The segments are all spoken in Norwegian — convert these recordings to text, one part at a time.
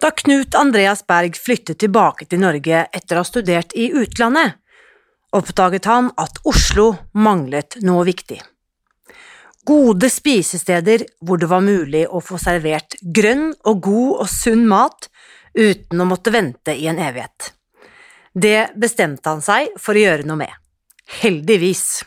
Da Knut Andreas Berg flyttet tilbake til Norge etter å ha studert i utlandet, oppdaget han at Oslo manglet noe viktig. Gode spisesteder hvor det var mulig å få servert grønn og god og sunn mat uten å måtte vente i en evighet. Det bestemte han seg for å gjøre noe med. Heldigvis.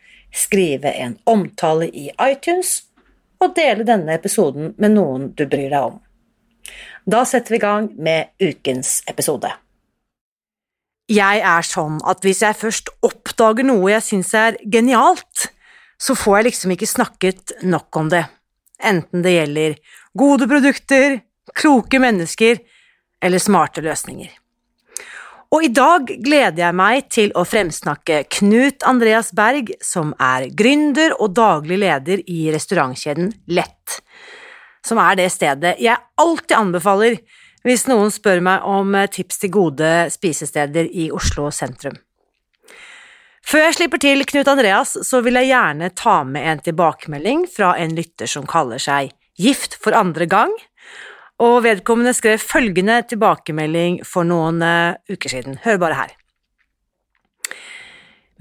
skrive en omtale i iTunes og dele denne episoden med noen du bryr deg om. Da setter vi i gang med ukens episode. Jeg er sånn at hvis jeg først oppdager noe jeg syns er genialt, så får jeg liksom ikke snakket nok om det, enten det gjelder gode produkter, kloke mennesker eller smarte løsninger. Og i dag gleder jeg meg til å fremsnakke Knut Andreas Berg, som er gründer og daglig leder i restaurantkjeden Lett, som er det stedet jeg alltid anbefaler hvis noen spør meg om eh, tips til gode spisesteder i Oslo sentrum. Før jeg slipper til Knut Andreas, så vil jeg gjerne ta med en tilbakemelding fra en lytter som kaller seg Gift for andre gang, og vedkommende skrev følgende tilbakemelding for noen uh, uker siden. Hør bare her.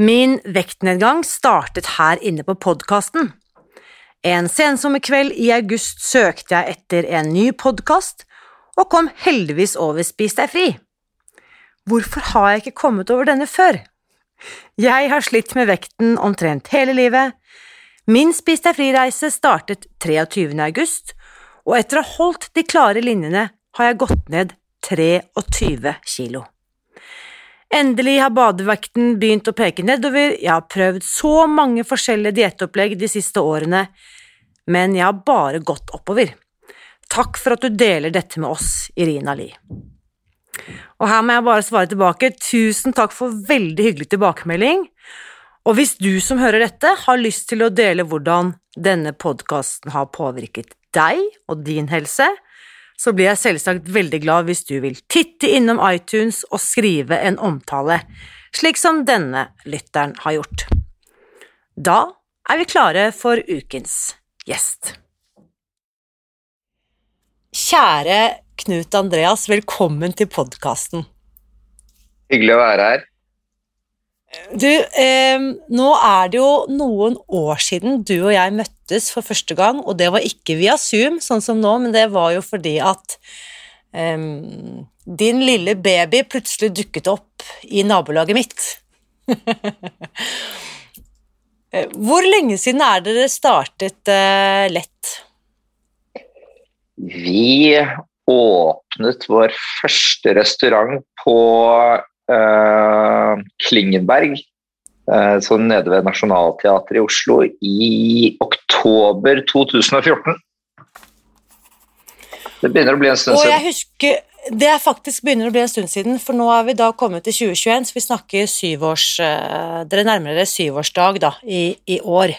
Min vektnedgang startet her inne på podkasten. En sensommerkveld i august søkte jeg etter en ny podkast, og kom heldigvis over Spis deg fri. Hvorfor har jeg ikke kommet over denne før? Jeg har slitt med vekten omtrent hele livet. Min Spis deg fri-reise startet 23. august, og etter å ha holdt de klare linjene har jeg gått ned 23 kilo. Endelig har badevekten begynt å peke nedover, jeg har prøvd så mange forskjellige diettopplegg de siste årene, men jeg har bare gått oppover. Takk for at du deler dette med oss, Irina Li. Og her må jeg bare svare tilbake, tusen takk for veldig hyggelig tilbakemelding. Og hvis du som hører dette, har lyst til å dele hvordan denne podkasten har påvirket deg og din helse, så blir jeg selvsagt veldig glad hvis du vil titte innom iTunes og skrive en omtale, slik som denne lytteren har gjort. Da er vi klare for ukens gjest. Kjære Knut Andreas, velkommen til podkasten. Hyggelig å være her. Du, eh, nå er det jo noen år siden du og jeg møttes for første gang, og det var ikke via Zoom, sånn som nå, men det var jo fordi at eh, din lille baby plutselig dukket opp i nabolaget mitt. Hvor lenge siden er dere startet eh, Lett? Vi åpnet vår første restaurant på Klingenberg, uh, sånn nede ved Nationaltheatret i Oslo, i oktober 2014. Det begynner å bli en stund siden. Og jeg husker, Det er faktisk begynner å bli en stund siden, for nå er vi da kommet til 2021, så vi snakker syvårs... Uh, dere nærmer dere syvårsdag da, i, i år.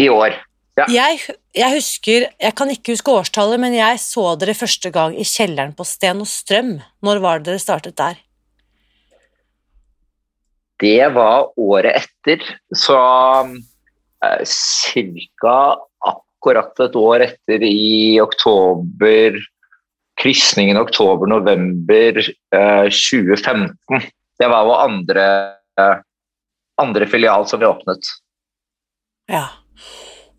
I år. Ja. Jeg, jeg, husker, jeg kan ikke huske årstallet, men jeg så dere første gang i kjelleren på Sten og Strøm. Når var det dere startet der? Det var året etter, så eh, ca. akkurat et år etter, i oktober Krysningen oktober-november eh, 2015. Det var vår andre, andre filial som vi åpnet. Ja.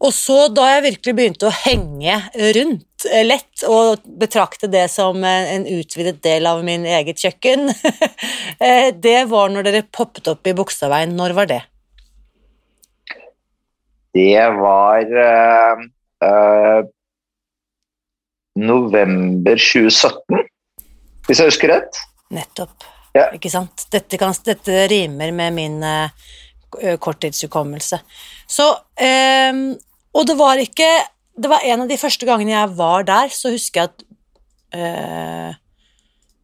Og så, da jeg virkelig begynte å henge rundt eh, lett å betrakte det som en utvidet del av min eget kjøkken, eh, det var når dere poppet opp i Bogstadveien. Når var det? Det var øh, øh, november 2017, hvis jeg husker rett. Nettopp. Ja. Ikke sant? Dette, kan, dette rimer med min uh, korttidshukommelse. Så Og det var ikke Det var en av de første gangene jeg var der, så husker jeg at uh,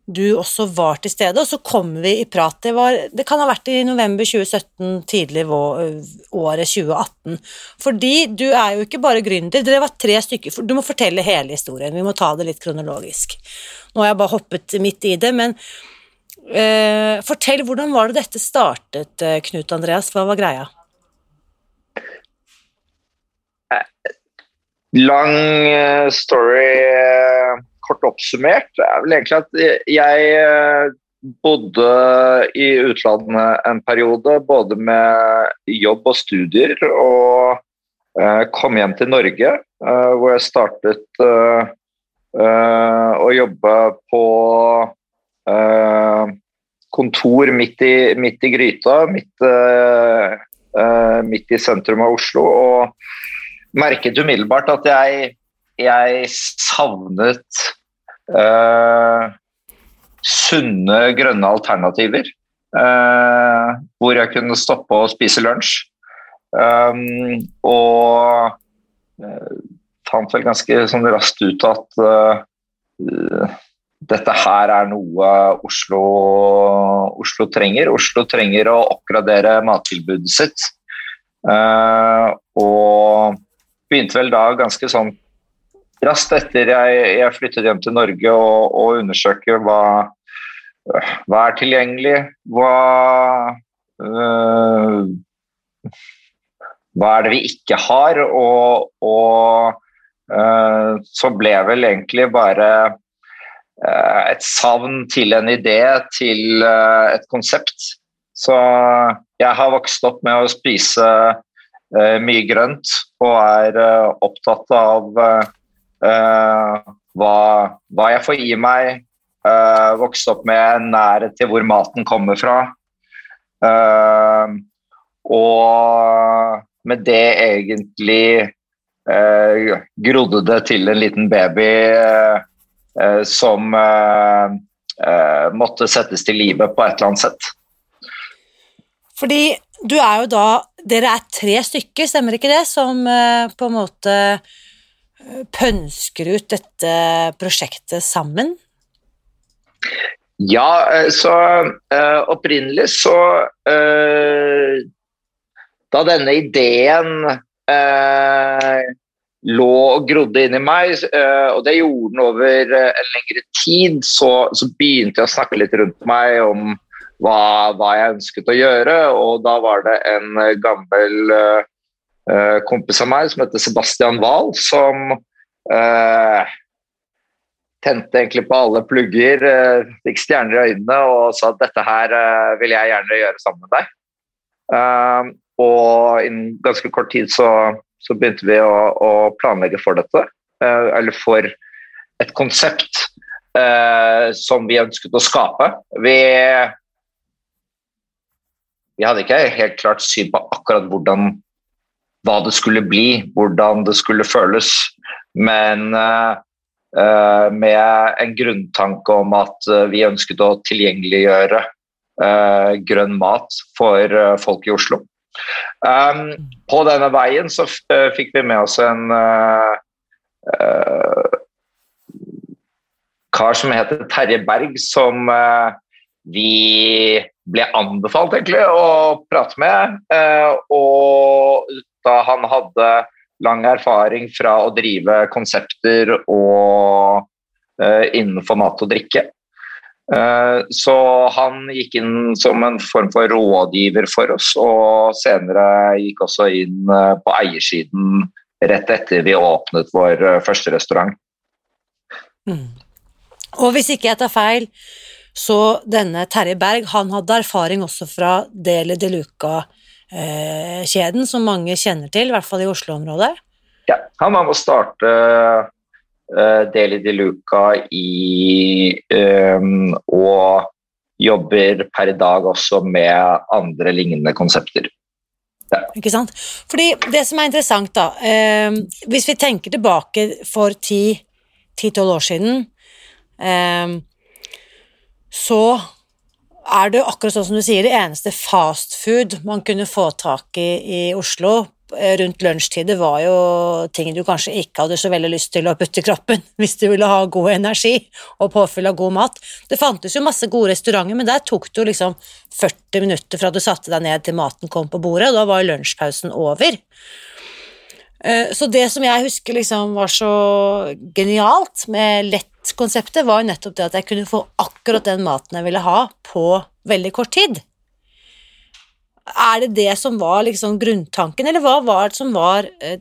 du også var til stede, og så kom vi i prat. Det, var, det kan ha vært i november 2017, tidlig året 2018. Fordi du er jo ikke bare gründer, dere var tre stykker, du må fortelle hele historien, vi må ta det litt kronologisk. Nå har jeg bare hoppet midt i det, men uh, fortell, hvordan var det dette startet, eh, Knut Andreas, hva var greia? Lang story kort oppsummert. Det er vel egentlig at jeg eh, bodde i utlandet en periode, både med jobb og studier, og eh, kom hjem til Norge, eh, hvor jeg startet å jobbe på kontor midt i, midt i gryta, midt, midt, i sentrum av Oslo, og merket umiddelbart at jeg, jeg savnet uh, sunne, grønne alternativer. Uh, hvor jeg kunne stoppe og spise lunsj. Um, og uh, fant vel ganske sånn raskt ut at dette her er noe Oslo, Oslo, trenger. Oslo trenger å oppgradere mattilbudet sitt. og begynte vel da ganske sånn raskt etter jeg, jeg, flyttet hjem til Norge og, og undersøke hva, hva er tilgjengelig, hva øh, Hva er det vi ikke har? Og, og øh, så ble vel egentlig bare øh, et savn til en idé, til øh, et konsept. Så jeg har vokst opp med å spise mye grønt og er opptatt av Uh, hva, hva, jeg får i meg. Uh, vokst opp med nærhet til hvor maten kommer fra. Uh, og med det egentlig grodde det til en liten baby som måtte settes til live på et eller annet sett. Fordi du er jo da Dere er tre stykker, stemmer ikke det, som på en måte pønsker ut dette prosjektet sammen? Ja, eh, så opprinnelig så Da denne ideen lå og grodde inni meg, og det gjorde den over en lengre tid, så, så, begynte jeg å snakke litt rundt meg om hva, hva jeg ønsket å gjøre, og da var det en gammel uh, kompis av meg som heter Sebastian Wahl, som uh, tente egentlig på alle plugger, uh, fikk stjerner i øynene og sa at dette her vil jeg gjerne gjøre sammen med deg. Og innen ganske kort tid så, så begynte vi å, å, planlegge for dette, eller for et konsept som vi ønsket å skape. Vi vi hadde ikke helt klart syn på akkurat hvordan hva det skulle bli, hvordan det skulle føles. Men uh, med en grunntanke om at uh, vi ønsket å tilgjengeliggjøre uh, grønn mat for folk i Oslo. Um, på denne veien så fikk vi med oss en kar som heter Terje Berg, som vi ble anbefalt egentlig å prate med. og da han hadde lang erfaring fra å drive konsepter og uh, innenfor mat og drikke. Uh, så han gikk inn som en form for rådgiver for oss, og senere gikk også inn på eiersiden rett etter vi åpnet vår første restaurant. Mm. Og hvis ikke jeg tar feil, så denne Terje Berg han hadde erfaring også fra Deli de Luca kjeden som mange kjenner til, i hvert fall i Oslo-området. Ja, han var med å starte uh, Deli de Luca i um, Og jobber per i dag også med andre lignende konsepter. Ja. Ikke sant? Fordi det som er interessant, da eh, Hvis vi tenker tilbake for ti-tolv år siden, eh, så er det akkurat sånn som du sier, det eneste fastfood man kunne få tak i i Oslo Eh, rundt lunsjtider var jo ting du kanskje ikke hadde så veldig lyst til å putte i kroppen hvis du ville ha god energi og påfyll av god mat. Det fantes jo masse gode restauranter, men der tok det jo liksom 40 minutter fra du satte deg ned til maten kom på bordet, og da var lunsjpausen over. Eh, så det som jeg husker liksom var så genialt med lett-konseptet, var jo nettopp det at jeg kunne få akkurat den maten jeg ville ha, på veldig kort tid. Er det det som var liksom grunntanken, eller hva var det som var eh,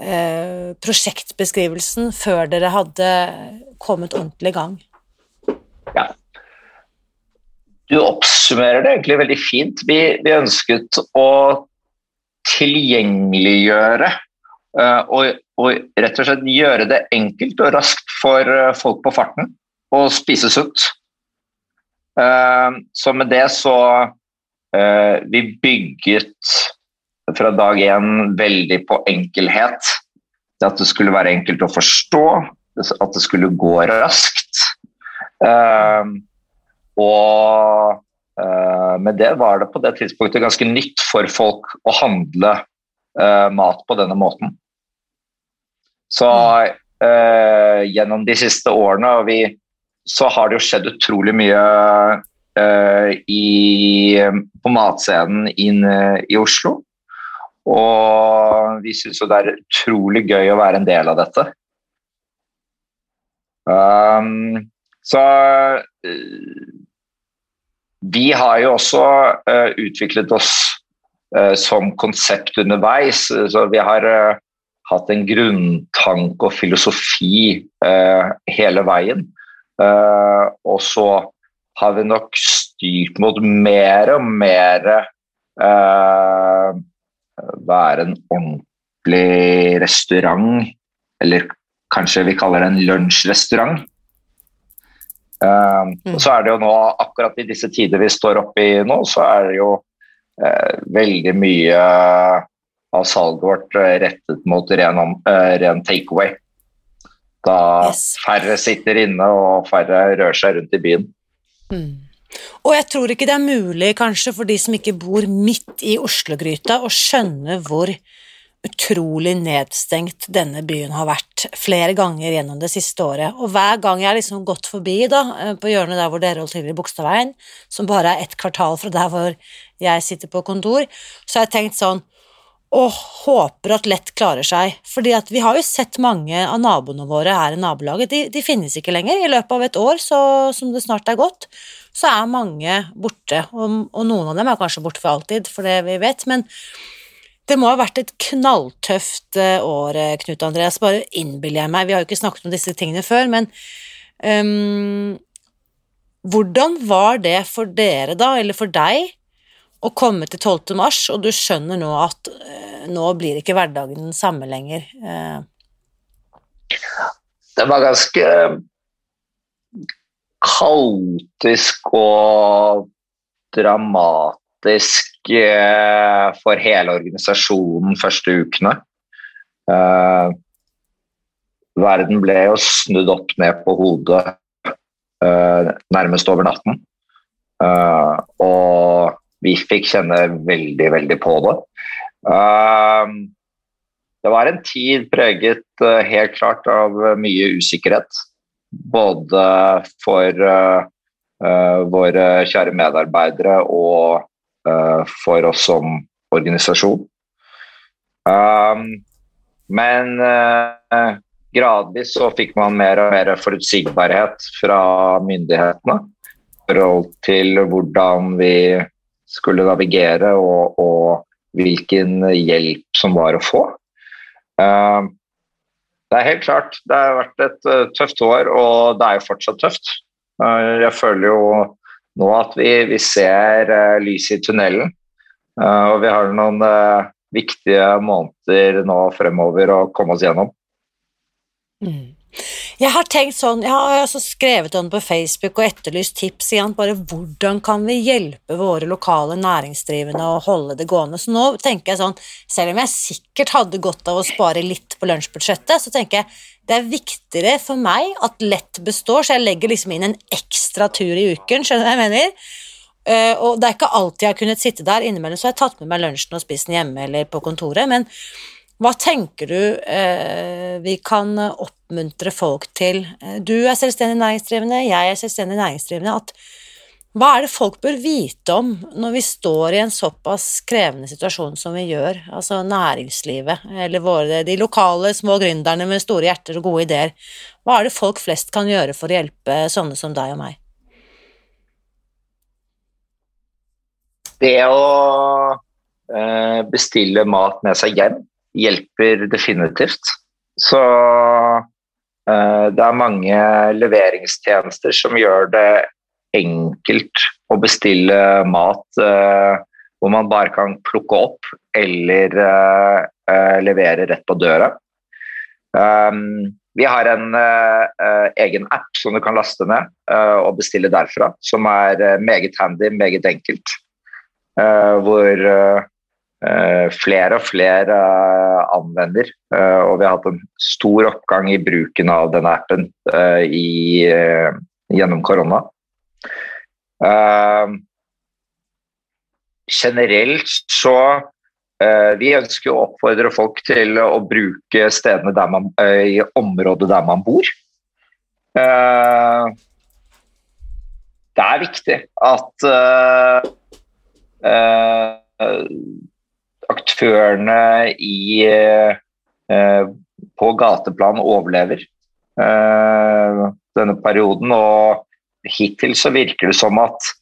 eh, prosjektbeskrivelsen før dere hadde kommet ordentlig i gang? Ja. Du oppsummerer det egentlig veldig fint. Vi, vi ønsket å tilgjengeliggjøre uh, og, og, rett og slett gjøre det enkelt og raskt for uh, folk på farten å spise sunt. Uh, så med det så Eh, vi bygget fra dag én veldig på enkelhet. At det skulle være enkelt å forstå, at det skulle gå raskt. Eh, og eh, med det var det på det tidspunktet ganske nytt for folk å handle mat på denne måten. Så gjennom de siste årene og vi, så har det jo skjedd utrolig mye i, på matscenen inn, i Oslo. Og vi syns jo det er utrolig gøy å være en del av dette. Um, så vi har jo også utviklet oss som konsept underveis. Så vi har hatt en grunntanke og filosofi hele veien. og så har vi nok styrt mot mer og mer uh, være en ordentlig restaurant, eller kanskje vi kaller det en lunsjrestaurant. Uh, mm. Så er det jo nå, akkurat i disse tider vi står oppe i nå, så er det jo eh, veldig mye av salget vårt rettet mot ren, ren takeaway. Da yes. færre sitter inne og færre rører seg rundt i byen. Mm. Og jeg tror ikke det er mulig, kanskje, for de som ikke bor midt i Oslo-gryta, å skjønne hvor utrolig nedstengt denne byen har vært flere ganger gjennom det siste året. Og hver gang jeg har liksom gått forbi da, eh, på hjørnet der hvor dere holdt til i Bogstadveien, som bare er ett kvartal fra der hvor jeg sitter på kontor, så har jeg tenkt sånn og håper at Lett klarer seg. Fordi at vi har jo sett mange av naboene våre her i nabolaget. De, de, finnes ikke lenger. I løpet av et år, så, som det snart er gått, så er mange borte. Og, og, noen av dem er kanskje borte for alltid, for det vi vet. Men det må ha vært et knalltøft eh, år, Knut Andreas. Bare innbiller jeg meg. Vi har jo ikke snakket om disse tingene før, men um, hvordan var det for dere, da, eller for deg, å komme til 12. mars, og du skjønner nå at uh, nå blir ikke hverdagen den samme lenger. Uh. Det var ganske kaotisk og dramatisk for hele organisasjonen første ukene. verden ble jo snudd opp ned på hodet nærmest over natten. og vi fikk kjenne veldig, veldig på det. Uh, det var en tid preget uh, helt klart av mye usikkerhet. Både for våre kjære medarbeidere og for oss som organisasjon. men gradvis så fikk man mer og mer forutsigbarhet fra myndighetene i forhold til hvordan vi skulle navigere, og, og, hvilken hjelp som var å få. Uh, det er helt klart, det har vært et uh, tøft år, og det er jo fortsatt tøft. Jeg føler jo nå at vi, vi ser lyset i tunnelen. og vi har noen viktige måneder nå fremover å komme oss gjennom. Mm. Jeg har tenkt sånn, jeg har altså skrevet om på Facebook og etterlyst tips igjen, bare hvordan kan vi hjelpe våre lokale næringsdrivende å holde det gående. Så nå tenker jeg sånn, selv om jeg sikkert hadde godt av å spare litt på lunsjbudsjettet, så tenker jeg det er viktigere for meg at lett består, så jeg legger liksom inn en ekstra tur i uken, skjønner du hva jeg mener? Uh, og det er ikke alltid jeg har kunnet sitte der, innimellom så har jeg tatt med meg lunsjen og spist den hjemme eller på kontoret, men hva tenker du eh, vi kan oppmuntre folk til? Uh, du er selvstendig næringsdrivende, jeg er selvstendig næringsdrivende. at hva er det folk bør vite om når vi står i en såpass krevende situasjon som vi gjør, altså næringslivet, eller våre, de lokale små gründerne med store hjerter og gode ideer? Hva er det folk flest kan gjøre for å hjelpe sånne som deg og meg? Det å eh, bestille mat med seg hjem hjelper definitivt. Så eh, det er mange leveringstjenester som gjør det enkelt å bestille mat eh, hvor man bare kan plukke opp eller levere rett på døra. Vi har en egen app som du kan laste ned og bestille derfra, som er meget handy, meget enkelt. Eh, hvor eh, flere og flere anvender. Eh, og vi har hatt en stor oppgang i bruken av denne appen i, gjennom korona. generelt så vi ønsker å oppfordre folk til å bruke stedene der man, i området der man bor. Det er viktig at Eh, aktørene i, eh, på gateplan overlever eh, denne perioden. Og hittil så virker det som at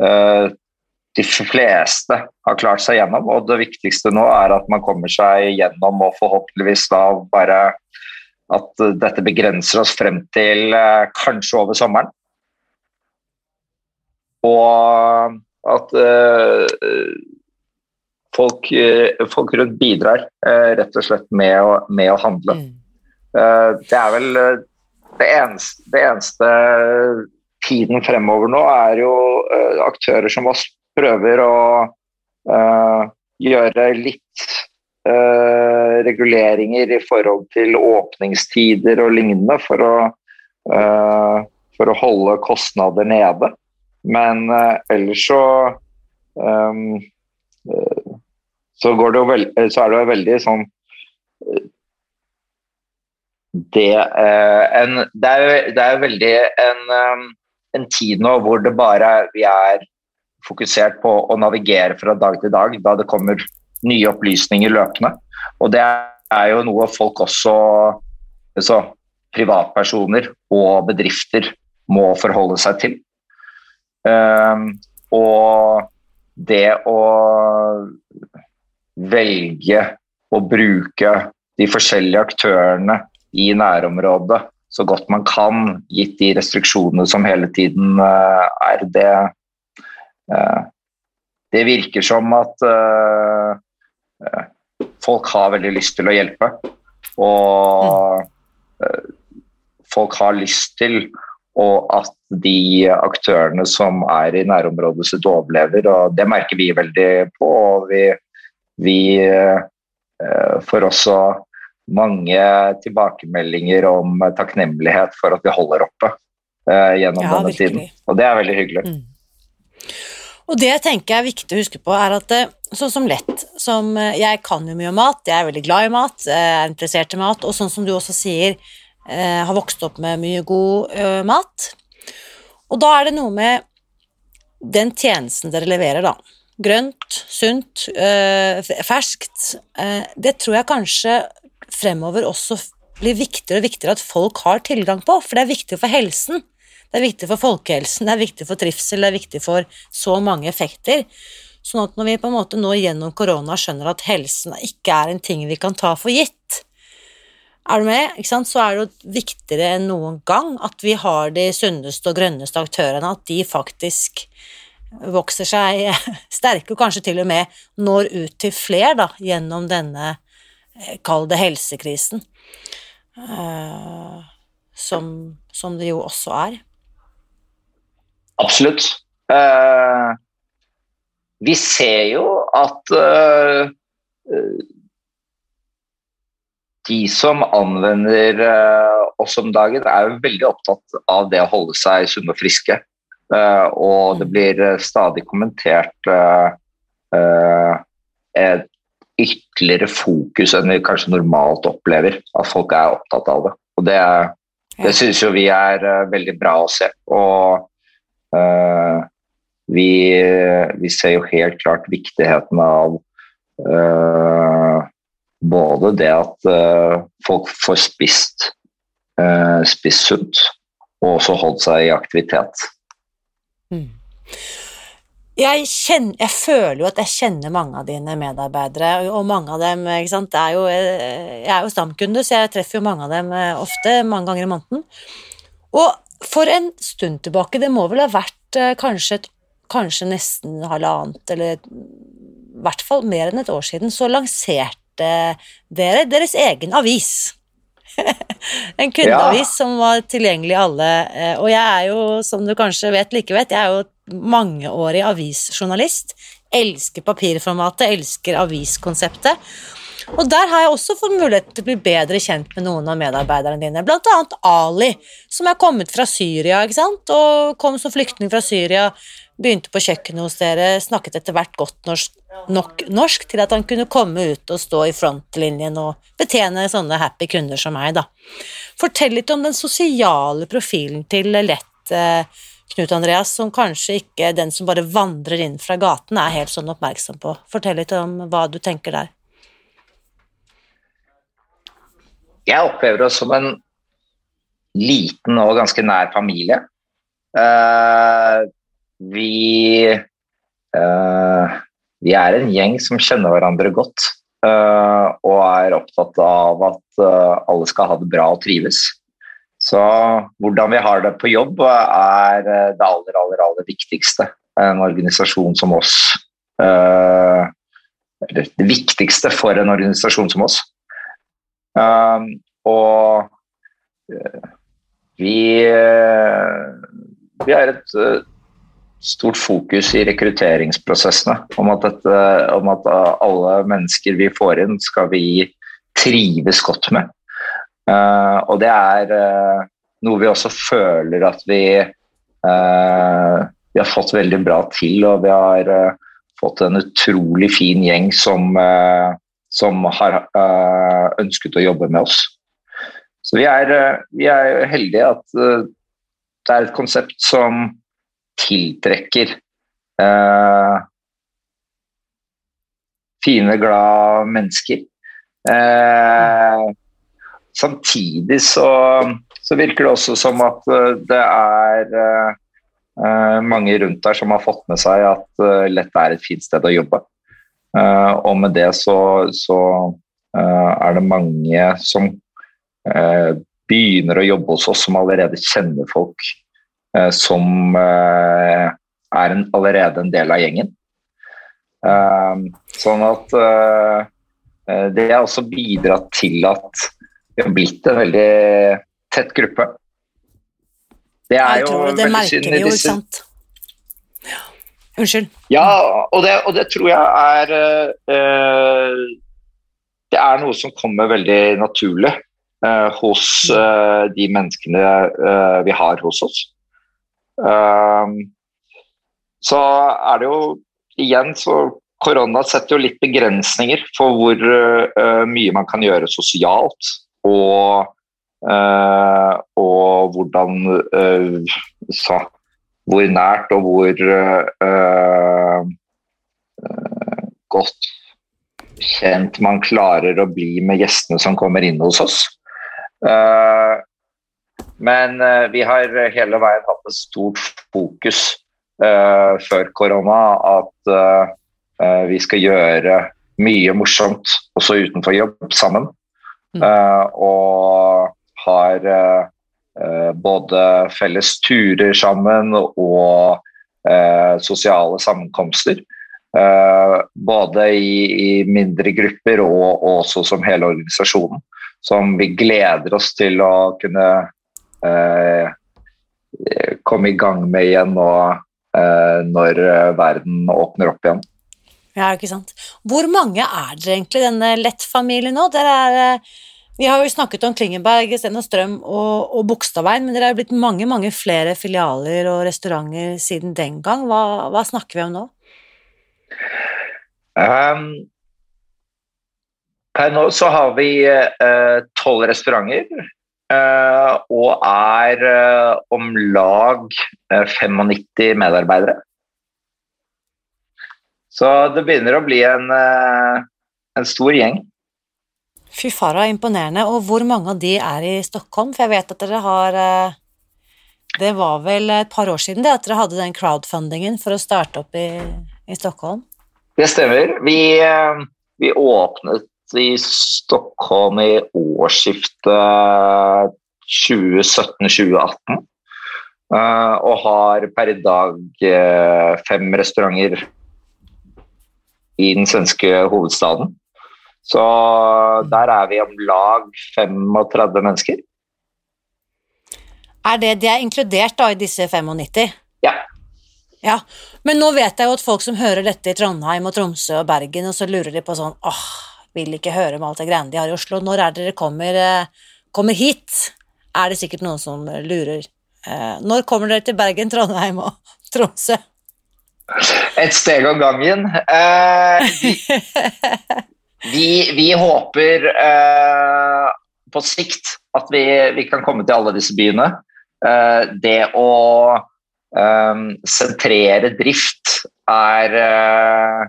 de fleste har klart seg gjennom. Og det viktigste nå er at man kommer seg gjennom og forhåpentligvis da bare at dette begrenser oss frem til kanskje over sommeren. Og at folk, uh, folk, rundt bidrar uh, rett og slett med å, med å handle. Mm. det er vel det eneste, det eneste, tiden fremover nå er jo aktører som oss prøver å gjøre litt reguleringer i forhold til åpningstider og lignende for å, for å holde kostnader nede. Men ellers så um, så, det jo veld, så er det jo veldig sånn det, uh, en, det, er, det er veldig en, en, tid nå hvor det bare vi er fokusert på å navigere fra dag til dag, da det kommer nye opplysninger løpende. Og det er jo noe folk også så, privatpersoner og bedrifter må forholde seg til. Um, og det å velge å bruke de forskjellige aktørene i nærområdet så godt man kan, gitt de restriksjonene som hele tiden uh, er det uh, Det virker som at uh, folk har veldig lyst til å hjelpe. Og folk har lyst til og at de aktørene som er i nærområdet sitt overlever. og Det merker vi veldig på. og Vi, vi eh, får også mange tilbakemeldinger om takknemlighet for at vi holder oppe eh, gjennom ja, denne virkelig. tiden. Og det er veldig hyggelig. Mm. Og det jeg tenker er viktig å huske på, er at eh, sånn som lett som Jeg kan jo mye om mat, jeg er veldig glad i mat, er interessert i mat, og sånn som du også sier, har vokst opp med mye god mat. Og da er det noe med den tjenesten dere leverer, da. Grønt, sunt, eh, ferskt. Eh, det tror jeg kanskje fremover også blir viktigere og viktigere at folk har tilgang på, for det er viktig for helsen. Det er viktig for folkehelsen, det er viktig for trivsel, det er viktig for så mange effekter. Sånn at når vi på en måte nå gjennom korona skjønner at helsen ikke er en ting vi kan ta for gitt, er du med? Så er det viktigere enn noen gang at vi har de sunneste og grønneste aktørene, at de faktisk vokser seg sterke, og kanskje til og med når ut til fler da, gjennom denne, eh, kall det helsekrisen, uh, som, som, det jo også er. Absolutt. Uh, vi ser jo at uh, de som anvender oss om dagen, er jo veldig opptatt av det å holde seg sunne og friske. Uh, og det blir uh, stadig kommentert uh, et ytterligere fokus enn vi kanskje normalt opplever. At folk er opptatt av det. Og det, det syns jo vi er veldig bra å se. Og vi, vi, ser jo helt klart viktigheten av både det at folk får spist, spist sunt, og også holdt seg i aktivitet. Jeg, kjenner, jeg, føler jo at jeg kjenner mange av dine medarbeidere, og mange av dem ikke sant? Er jo, Jeg er jo stamkunde, så jeg treffer jo mange av dem eh, ofte, mange ganger i måneden. Og for en stund tilbake, det må vel ha vært eh, kanskje, et, kanskje nesten halvannet, eller i hvert fall mer enn et år siden, så lanserte dere deres egen avis. en kundeavis ja. som var tilgjengelig alle. Eh, og jeg er jo, som du kanskje vet like vet, jeg er jo mangeårig avisjournalist. Elsker papirformatet, elsker aviskonseptet. Og der har jeg også fått mulighet til å bli bedre kjent med noen av medarbeiderne dine, blant annet Ali, som er kommet fra Syria, ikke sant, og kom som flyktning fra Syria, begynte på kjøkkenet hos dere, snakket etter hvert godt norsk, nok norsk til at han kunne komme ut og stå i frontlinjen og betjene sånne happy kunder som meg, da. Fortell litt om den sosiale profilen til Lett, eh, Knut Andreas, som kanskje ikke den som bare vandrer inn fra gaten, er helt sånn oppmerksom på. Fortell litt om hva du tenker der. Jeg opplever oss som en liten og ganske nær familie. Uh, vi uh, vi er en gjeng som kjenner hverandre godt. Uh, og er opptatt av at alle skal ha det bra og trives. Så hvordan vi har det på jobb er det aller, aller, aller viktigste. En organisasjon som oss Eller det viktigste for en organisasjon som oss. og vi, vi er et stort fokus i rekrutteringsprosessene om at, dette, om at, alle mennesker vi får inn, skal vi trives godt med. Uh, og det er uh, noe vi også føler at vi, uh, vi har fått veldig bra til. Og vi har fått en utrolig fin gjeng som, som har ønsket å jobbe med oss. Så vi er, vi er heldige at det er et konsept som tiltrekker eh, fine, glade mennesker. Eh, samtidig så, så, virker det også som at eh, det er eh, mange rundt der som har fått med seg at uh, Lett er et fint sted å jobbe. Og med det så, så er det mange som begynner å jobbe hos oss, som allerede kjenner folk Eh, som eh, er en, allerede en del av gjengen. Eh, sånn at det har også bidratt til at vi har blitt en veldig tett gruppe. Det er jo det merker vi jo, ikke sant. Ja. Unnskyld. Ja, og det, og det, tror jeg er uh, Det er noe som kommer veldig naturlig hos uh, de menneskene vi har hos oss. Ehm, så er det jo igjen så Korona setter jo litt begrensninger for hvor uh, mye man kan gjøre sosialt. Og, uh, og hvordan uh, så, Hvor nært og hvor godt kjent man klarer å bli med gjestene som kommer inn hos oss. Uh, men uh, vi har hele veien hatt et stort fokus uh, før korona at uh, vi skal gjøre mye morsomt også utenfor jobb sammen. Mm. og har både felles turer sammen og uh, sosiale sammenkomster. Eh, både i, i, mindre grupper og, og, også som hele organisasjonen. Som vi gleder oss til å kunne eh, komme i gang med igjen nå eh, når verden åpner opp igjen. Ja, ikke sant. Hvor mange er dere egentlig, denne Lett-familien nå? Dere er vi har jo snakket om Klingenberg, Sten og Strøm og, og Bogstadveien, men det er jo blitt mange mange flere filialer og restauranter siden den gang. Hva, hva snakker vi om nå? Um, per nå så har vi eh, tolv uh, restauranter. Uh, og er uh, om lag 95 medarbeidere. Så det begynner å bli en, en stor gjeng. Fy fara, imponerende. Og hvor mange av de er i Stockholm? For jeg vet at dere har eh, Det var vel et par år siden det at dere hadde den crowdfundingen for å starte opp i, i Stockholm? Det stemmer. Vi, eh, vi, åpnet i Stockholm i årsskiftet 2017-2018. Eh, og har per i dag fem restauranter i den svenske hovedstaden. Så der er vi om lag 35 mennesker. Er det, det er inkludert da i disse 95? Ja. ja. Men nå vet jeg jo at folk som hører dette i Trondheim og Tromsø og Bergen, og så lurer de på sånn åh, vil ikke høre om alt det greiene de har i Oslo. Når er det dere kommer, eh, kommer hit? Er det sikkert noen som lurer. Eh, når kommer dere til Bergen, Trondheim og Tromsø? Et steg om gangen. Eh, Vi, vi håper eh, på sikt at vi, vi, kan komme til alle disse byene. Eh, det å eh, sentrere drift er eh, eh,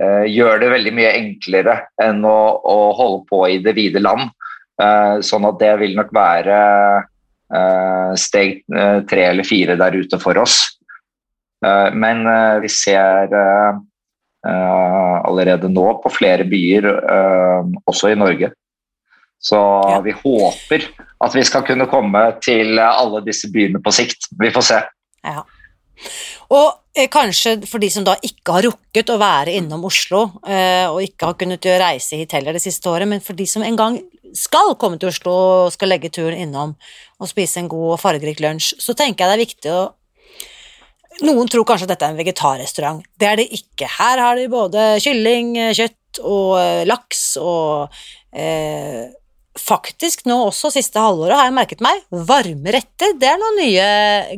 Gjør det veldig mye enklere enn å, å holde på i det vide land. Eh, sånn at det vil nok være steg tre eller fire der ute for oss. men vi ser Eh, allerede nå på flere byer, eh, også i Norge. Så ja. vi håper at vi skal kunne komme til alle disse byene på sikt. Vi får se. Ja. Og eh, kanskje for de som da ikke har rukket å være innom Oslo, eh, og ikke har kunnet reise hit heller det siste året, men for de som en gang skal komme til Oslo og skal legge turen innom og spise en god og fargerik lunsj, så tenker jeg det er viktig å noen tror kanskje at dette er en vegetarrestaurant. Det er det ikke. Her har de både kylling, kjøtt og eh, laks og eh, Faktisk nå også siste halvåret har jeg merket meg varme retter. Det er noen nye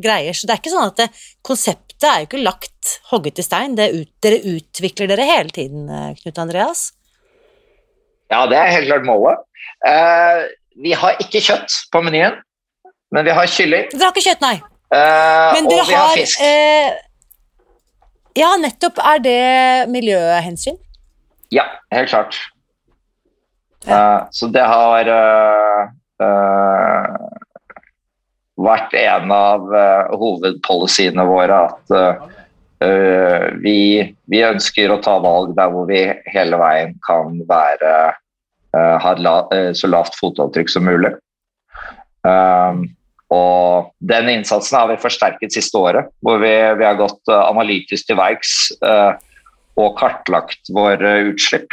greier. Så det er ikke sånn at det, konseptet er jo ikke lagt hogget i stein. Ut, dere utvikler dere hele tiden, eh, Knut Andreas? Ja, det er helt klart målet. Eh, vi har ikke kjøtt på menyen, men vi har kylling. Dere har ikke kjøtt, nei? Uh, og vi har, har fisk. Uh, ja, nettopp. Er det miljøhensyn? Ja, helt klart. Uh, så det har vært en av hovedpolicyene våre at vi, vi, ønsker å ta valg der hvor vi hele veien kan være ha la, så lavt fotavtrykk som mulig. Um, og Den innsatsen har vi forsterket siste året, hvor vi, vi har gått analytisk til verks uh, og kartlagt våre utslipp.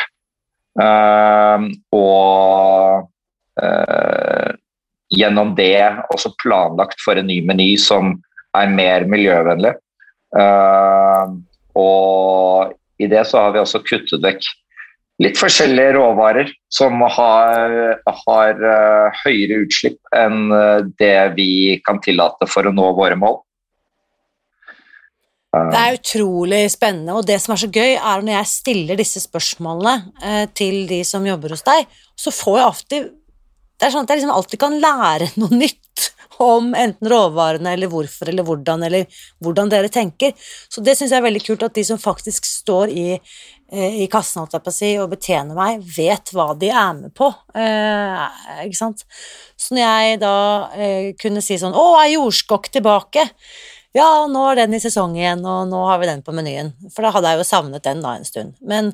Uh, og gjennom det også planlagt for en ny meny som er mer miljøvennlig. og i det så har vi også kuttet vekk litt forskjellige råvarer som har, har uh, høyere utslipp enn uh, det vi kan tillate for å nå våre mål. Det er utrolig spennende, og det som er så gøy, er når jeg stiller disse spørsmålene uh, til de som jobber hos deg, så får jeg alltid Det er sånn at jeg liksom alltid kan lære noe nytt om enten råvarene eller hvorfor eller hvordan, eller hvordan dere tenker. Så det syns jeg er veldig kult at de som faktisk står i Eh, i kassen si, og betjener meg, vet hva de er med på. Eh, ikke sant? Så når jeg da eh, kunne si sånn Å, er jordskokk tilbake? Ja, nå er den i sesong igjen, og nå har vi den på menyen. For da hadde jeg jo savnet den da en stund. Men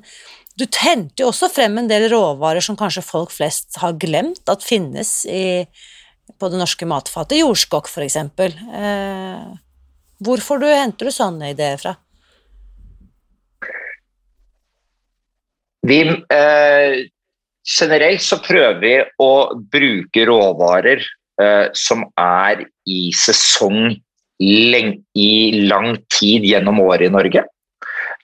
du henter jo også frem en del råvarer som kanskje folk flest har glemt at finnes i, på det norske matfatet. Jordskokk, for eksempel. Eh, Hvorfor du, henter du sånne ideer fra? Vi, eh, generelt så prøver vi å bruke råvarer eh, som er i sesong i lang tid gjennom året i Norge.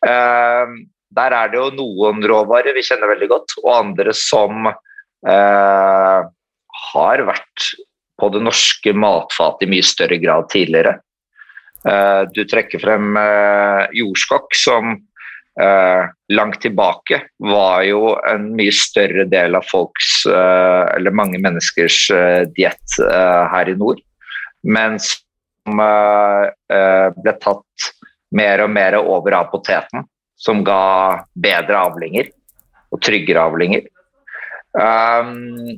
Eh, der er det jo noen råvarer vi kjenner veldig godt, og andre som eh, har vært på det norske matfatet i mye større grad tidligere. Eh, du trekker frem eh, jordskokk, som langt tilbake var jo en mye større del av folks, eller mange menneskers diett her i nord. Men som ble tatt mer og mer over av poteten som ga bedre avlinger og tryggere avlinger. Um,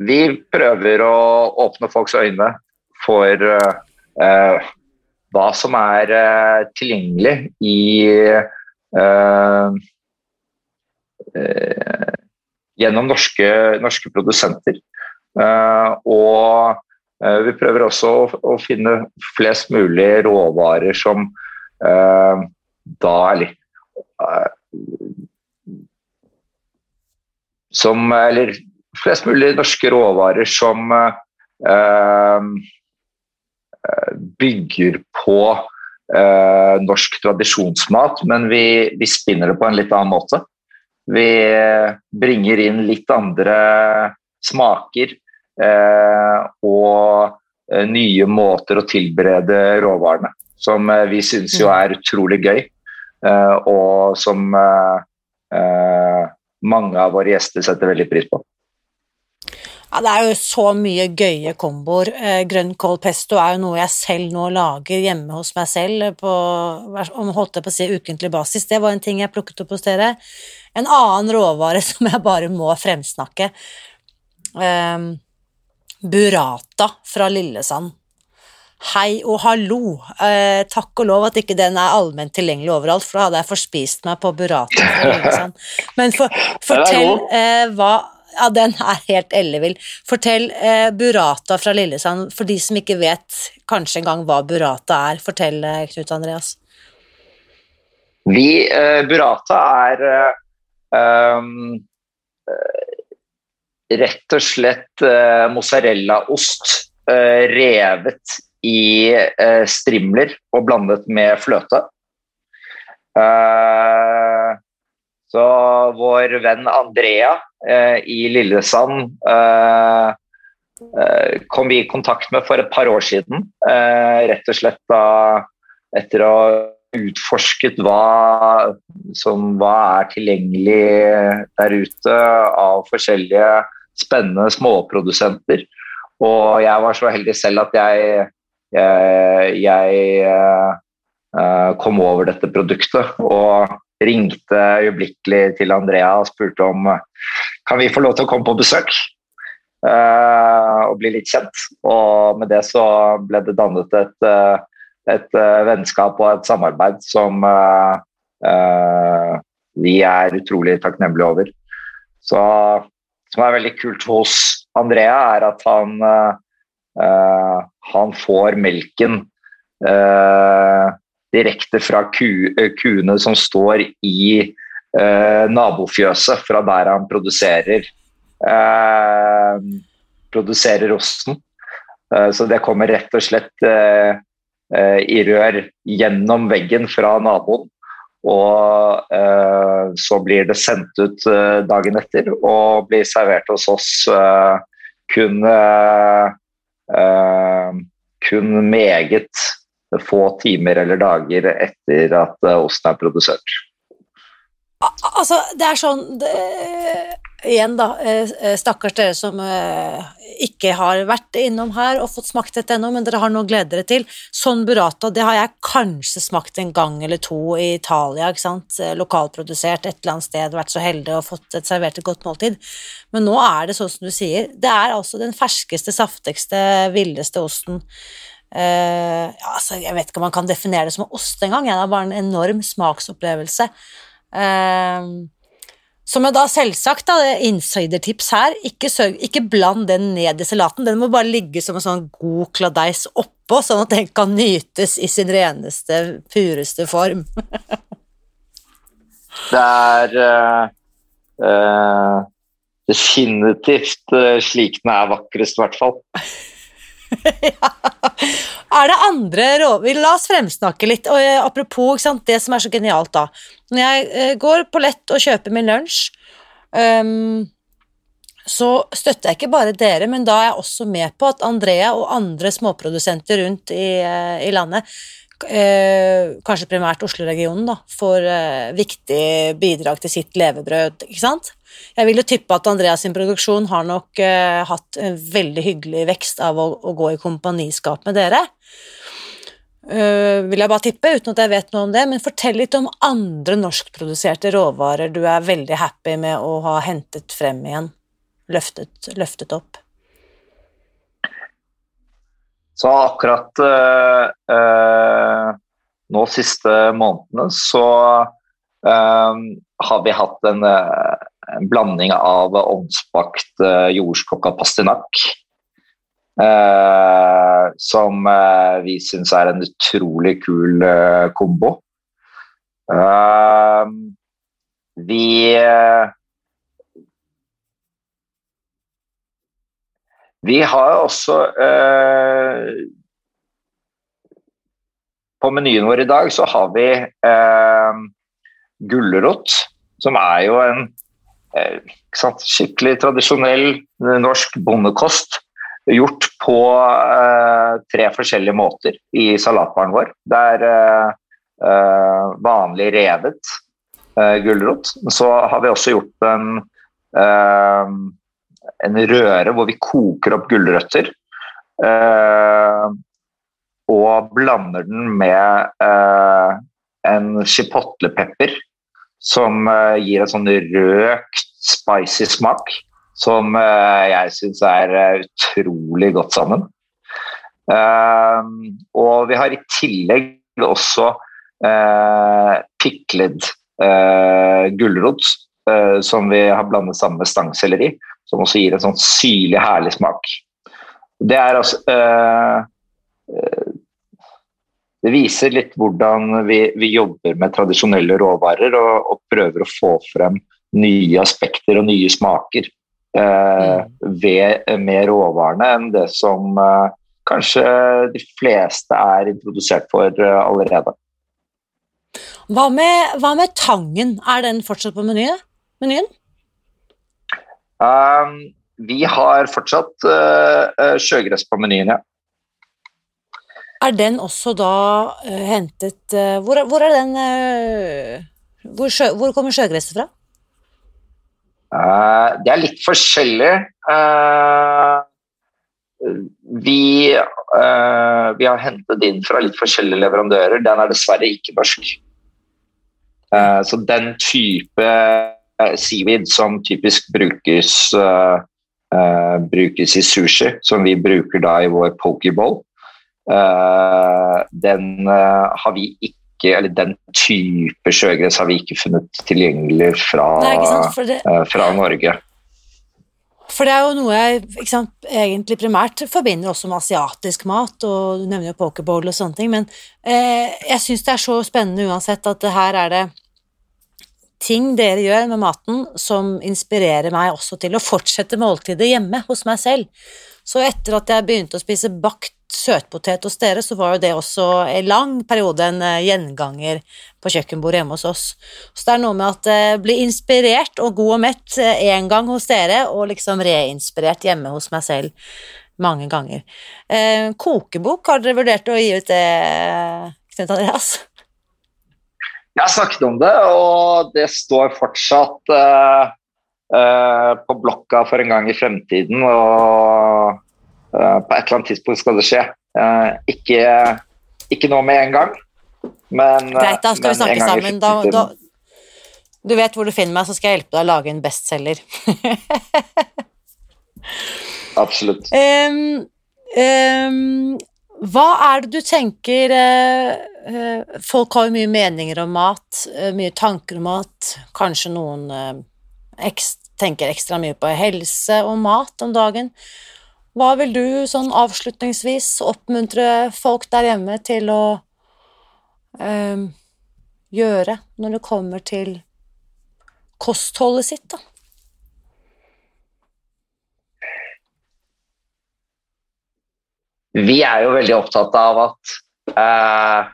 vi prøver å åpne folks øyne for uh, hva som er tilgjengelig i gjennom norske, norske produsenter. og vi prøver også å, å, finne flest mulig råvarer som da Eller som Eller flest mulig norske råvarer som eh, bygger på eh, norsk tradisjonsmat, men vi, vi, spinner det på en litt annen måte. Vi bringer inn litt andre smaker og nye måter å tilberede råvarene, som vi syns jo mm. er utrolig gøy. Eh, og som eh, eh, mange av våre gjester setter veldig pris på. Ja, Det er jo så mye gøye komboer. grønn kål pesto er jo noe jeg selv nå lager hjemme hos meg selv på, om holdt jeg på å si ukentlig basis. Det var en ting jeg plukket opp hos dere. En annen råvare som jeg bare må fremsnakke. Um, burrata fra Lillesand. Hei og hallo. Eh, takk og lov at ikke den er allment tilgjengelig overalt, for da hadde jeg forspist meg på burrata. Men for, fortell eh, hva Ja, den er helt ellevill. Fortell eh, burrata fra Lillesand, for de som ikke vet kanskje engang hva burrata er. Fortell, eh, Knut Andreas. Vi, eh, burrata er um, rett og slett mozzarellaost revet i eh, strimler og blandet med fløte. Eh, så vår venn Andrea eh, i Lillesand eh, eh, kom vi i kontakt med for et par år siden. Eh, rett og slett da etter å ha utforsket hva som hva er tilgjengelig der ute av forskjellige spennende småprodusenter. Og jeg var så heldig selv at jeg jeg, jeg uh, kom over dette produktet og ringte øyeblikkelig til Andrea og spurte om kan vi få lov til å komme på besøk og bli litt kjent. Og med det så ble det dannet et, et vennskap og et samarbeid som vi er utrolig takknemlige over. Så, som er veldig kult hos Andrea, er at han Uh, han får melken uh, direkte fra ku, uh, kuene som står i nabofjøset, fra der han produserer, produserer osten. så det kommer rett og slett i rør gjennom veggen fra naboen. Og eh, så blir det sendt ut eh, dagen etter og blir servert hos oss eh, kun Eh, kun meget få timer eller dager etter at eh, osten er produsert. Altså, det er sånn det, Igjen, da. Eh, stakkars dere som ikke har vært innom her og fått smakt dette ennå, men dere har noe å glede dere til. Sånn burrata, det har jeg kanskje smakt en gang eller to i Italia, ikke sant. Lokalprodusert et eller annet sted, vært så heldig og fått et servert et godt måltid. Men nå er det sånn som du sier, det er altså den ferskeste, saftigste, villeste osten. Uh, ja, altså, jeg vet ikke om man kan definere det som ost engang, det er bare en enorm smaksopplevelse. Uh, Som jeg da selvsagt, da, insidertips her, ikke, sørg, ikke bland den ned i salaten. Den må bare ligge som en sånn god kladeis oppå, sånn at den kan nytes i sin reneste, pureste form. det er uh, uh, definitivt uh, slik den er vakrest, i hvert fall. ja. Er det andre råvarer La oss fremsnakke litt. Og, eh, apropos det som er så genialt, da. Når jeg eh, går på lett og kjøper min lunsj, um, så støtter jeg ikke bare dere, men da er jeg også med på at Andrea og andre småprodusenter rundt i, eh, i landet Eh, kanskje primært Oslo-regionen, da, får eh, viktig bidrag til sitt levebrød, ikke sant? Jeg vil jo tippe at Andreas sin produksjon har nok eh, hatt en veldig hyggelig vekst av å, å gå i kompaniskap med dere. Uh, vil jeg bare tippe, uten at jeg vet noe om det, men fortell litt om andre norskproduserte råvarer du er veldig happy med å ha hentet frem igjen, løftet, løftet opp. Så akkurat uh, uh, nå siste månedene så uh, har vi hatt en, en blanding av ovnsbakt jordskokka pastinakk. som vi syns er en utrolig kul kombo. vi Vi har også eh, På menyen vår i dag så har vi eh, gulrot, som er jo en eh, skikkelig tradisjonell norsk bondekost. Gjort på eh, tre forskjellige måter i salatbaren vår. Det er eh, eh, vanlig revet gulrot. Så har vi også gjort en en røre hvor vi koker opp gulrøtter. Eh, og blander den med eh, en chipotlepepper som eh, gir en sånn røkt, spicy smak. Som eh, jeg syns er eh, utrolig godt sammen. Eh, og vi har i tillegg også pikled gulrot, som vi har blandet sammen med stangselleri som også gir en sånn syrlig, herlig smak. Det er altså Det viser litt hvordan vi, vi jobber med tradisjonelle råvarer og, og, prøver å få frem nye aspekter og nye smaker øh, ved, med råvarene enn det som eh, kanskje de fleste er introdusert for allerede. Hva med, hva med tangen, er den fortsatt på menyen? menyen? Um, vi har fortsatt uh, sjøgress på menyen, ja. Er den også da uh, hentet uh, hvor, hvor, er den hvor, sjø, hvor, kommer sjøgresset fra? det er litt forskjellig. vi, vi har hentet inn fra litt forskjellige leverandører. Den er dessverre ikke norsk. så den type seaweed som typisk brukes, uh, uh, brukes i sushi, som vi bruker da i vår pokeball. Uh, den har vi ikke eller den type sjøgress har vi ikke funnet tilgjengelig fra, det, fra Norge. For det er jo noe jeg sant, egentlig primært forbinder også med asiatisk mat, og du nevner jo pokerbowl og sånne ting, men eh, jeg syns det er så spennende uansett at her er det ting dere gjør med maten som inspirerer meg også til å fortsette måltidet hjemme hos meg selv. Så etter at jeg begynte å spise bakt søtpotet hos dere, så var jo det også en lang periode en eh, gjenganger på kjøkkenbordet hjemme hos oss. Så det er noe med at jeg eh, blir inspirert og god og mett én eh, gang hos dere, og liksom reinspirert hjemme hos meg selv mange ganger. Eh, kokebok, har dere vurdert å gi ut det, Knut Andreas? Jeg har snakket om det, og det står fortsatt uh, på blokka for en gang i fremtiden. Og uh, på et eller annet tidspunkt skal det skje. ikke, ikke nå med en gang, men Greit, da skal vi snakke sammen. Da, da, du vet hvor du finner meg, så skal jeg hjelpe deg å lage en bestselger. Absolutt. Um, um, hva er det du tenker eh, eh, Folk har jo mye meninger om mat, eh, mye tanker om mat. Kanskje noen tenker ekstra mye på helse og mat om dagen. Hva vil du sånn avslutningsvis oppmuntre folk der hjemme til å eh, gjøre når det kommer til kostholdet sitt, da? Vi er jo veldig opptatt av at uh,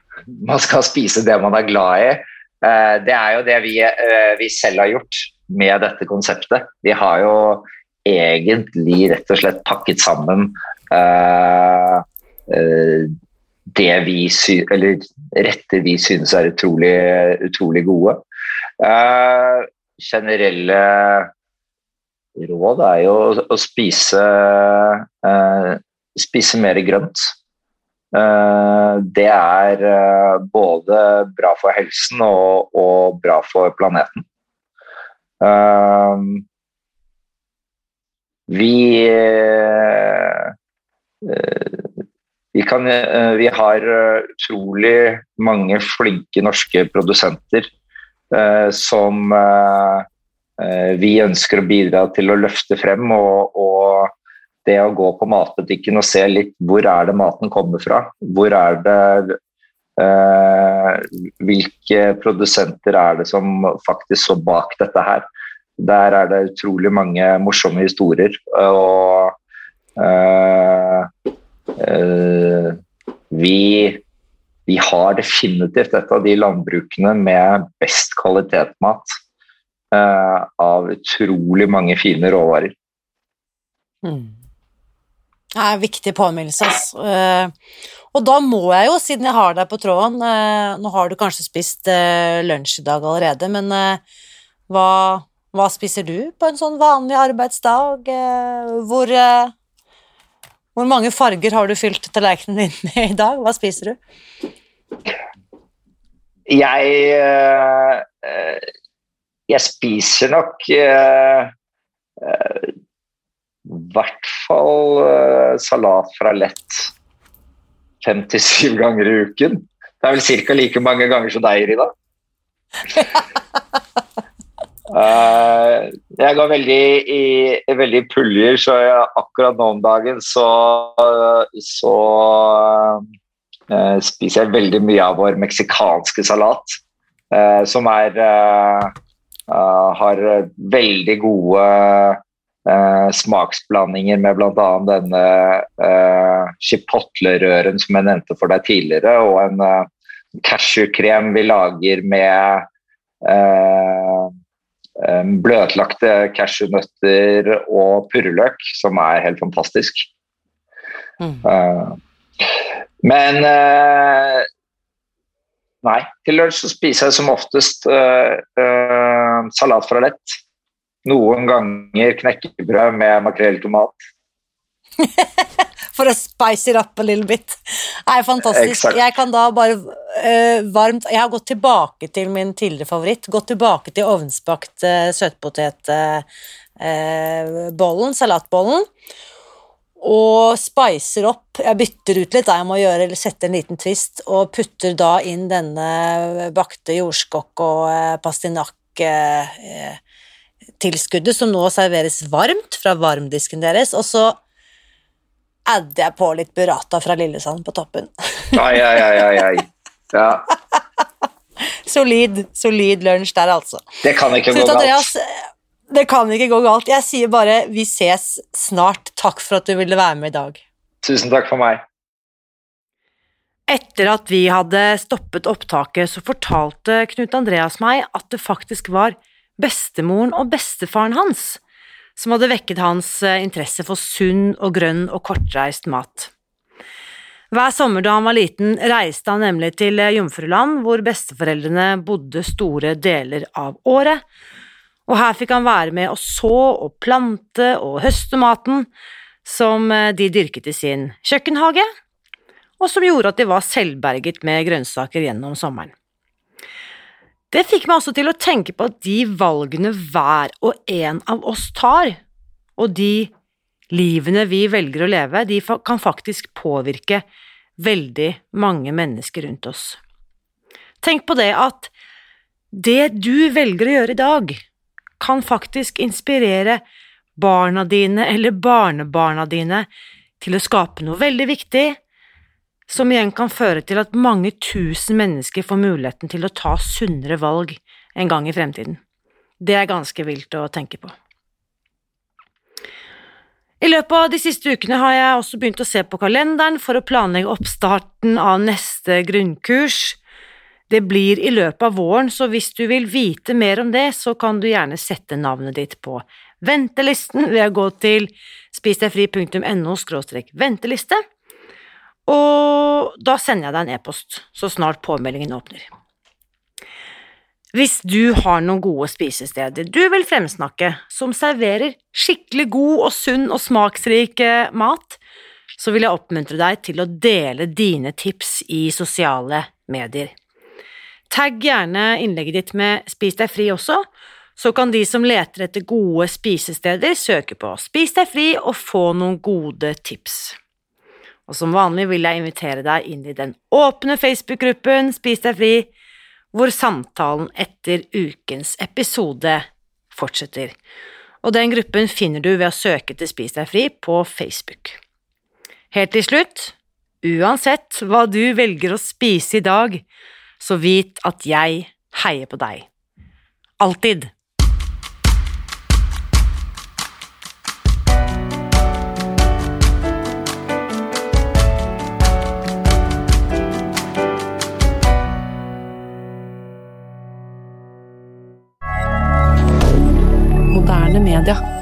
man skal spise det man er glad i. Uh, det er jo det vi, uh, vi, selv har gjort med dette konseptet. Vi har jo egentlig rett og slett pakket sammen det vi eller retter vi synes er utrolig, utrolig gode. generelle råd er jo å spise spise mer grønt. Det er både bra for helsen og, og bra for planeten. Eh, vi vi, kan, vi, har utrolig mange flinke norske produsenter eh, som eh, vi ønsker å bidra til å løfte frem og, og det å gå på matbutikken og se litt hvor er det maten kommer fra. Hvor er det eh, Hvilke produsenter er det som faktisk så bak dette her. Der er det utrolig mange morsomme historier. Og eh, eh, vi, vi har definitivt et av de landbrukene med best kvalitetsmat eh, av utrolig mange fine råvarer. Mm. Det er en viktig påminnelse, altså. Og da må jeg jo, siden jeg har deg på tråden eh, Nå har du kanskje spist eh, lunsj i dag allerede, men hva, hva spiser du på en sånn vanlig arbeidsdag? Hvor, hvor mange farger har du fylt tallerkenen din med i dag? Hva spiser du? Jeg Jeg spiser nok hvert fall uh, salat fra lett fem til syv ganger i uken. Det er vel ca. like mange ganger som deg, Rida. uh, jeg går veldig i, veldig puljer, så jeg, akkurat nå om dagen så, så uh, spiser jeg veldig mye av vår meksikanske salat, som er har veldig gode eh, smaksblandinger med bl.a. denne eh, chipotle-røren som jeg nevnte for deg tidligere, og en eh, cashewkrem vi lager med eh, bløtlagte cashewnøtter og purreløk, som er helt fantastisk. Mm. Uh, men uh, Nei, til lunsj spiser jeg som oftest uh, salat fra lett. Noen ganger knekkebrød med makrell i tomat. For å spice it up a little bit. Er fantastisk. Exakt. Jeg kan da bare uh, varmt Jeg har gått tilbake til min tidligere favoritt. Gått tilbake til ovnsbakt uh, søtpotetbollen, uh, salatbollen. Og spicer opp Jeg bytter ut litt, da jeg må gjøre, eller sette en liten twist, og putter da inn denne bakte jordskokk og pastinakk tilskuddet som nå serveres varmt fra varmdisken deres, og så adder jeg på litt burrata fra Lillesand på toppen. Ai, ai, ai, ai, ai. Ja. solid, solid lunsj der, altså. Det kan ikke gå Andreas, galt. Det kan ikke gå galt. Jeg sier bare vi ses snart. Takk for at du ville være med i dag. Tusen takk for meg. Etter at vi hadde stoppet opptaket, så fortalte Knut Andreas meg at det faktisk var bestemoren og bestefaren hans som hadde vekket hans eh, interesse for sunn og grønn og kortreist mat. Hver sommer da han var liten, reiste han nemlig til eh, Jomfruland, hvor besteforeldrene bodde store deler av året, og her fikk han være med å så og plante og høste maten som eh, de dyrket i sin kjøkkenhage, og som gjorde at de var selvberget med grønnsaker gjennom sommeren. Det fikk meg også til å tenke på at de valgene hver og en av oss tar, og de livene vi velger å leve, de kan faktisk påvirke veldig mange mennesker rundt oss. Tenk på det at det du velger å gjøre i dag, kan faktisk inspirere barna dine eller barnebarna dine til å skape noe veldig viktig, som igjen kan føre til at mange tusen mennesker får muligheten til å ta sunnere valg en gang i fremtiden. Det er ganske vilt å tenke på. I løpet av de siste ukene har jeg også begynt å se på kalenderen for å planlegge oppstarten av neste grunnkurs. Det blir i løpet av våren, så hvis du vil vite mer om det, så kan du gjerne sette navnet ditt på ventelisten ved å gå til spisdegfri.no venteliste, og da sender jeg deg en e-post så snart påmeldingen åpner. Hvis du har noen gode spisesteder du vil fremsnakke, som serverer skikkelig god og sunn og smaksrik eh, mat, så vil jeg oppmuntre deg til å dele dine tips i sosiale medier. Tagg gjerne innlegget ditt med Spis deg fri også, så kan de som leter etter gode spisesteder, søke på Spis deg fri og få noen gode tips. Og som vanlig vil jeg invitere deg inn i den åpne Facebook-gruppen Spis deg fri, hvor samtalen etter ukens episode fortsetter. Og den gruppen finner du ved å søke til Spis deg fri på Facebook. Helt til slutt, uansett hva du velger å spise i dag, så vit at jeg heier på deg. Alltid. milliardaire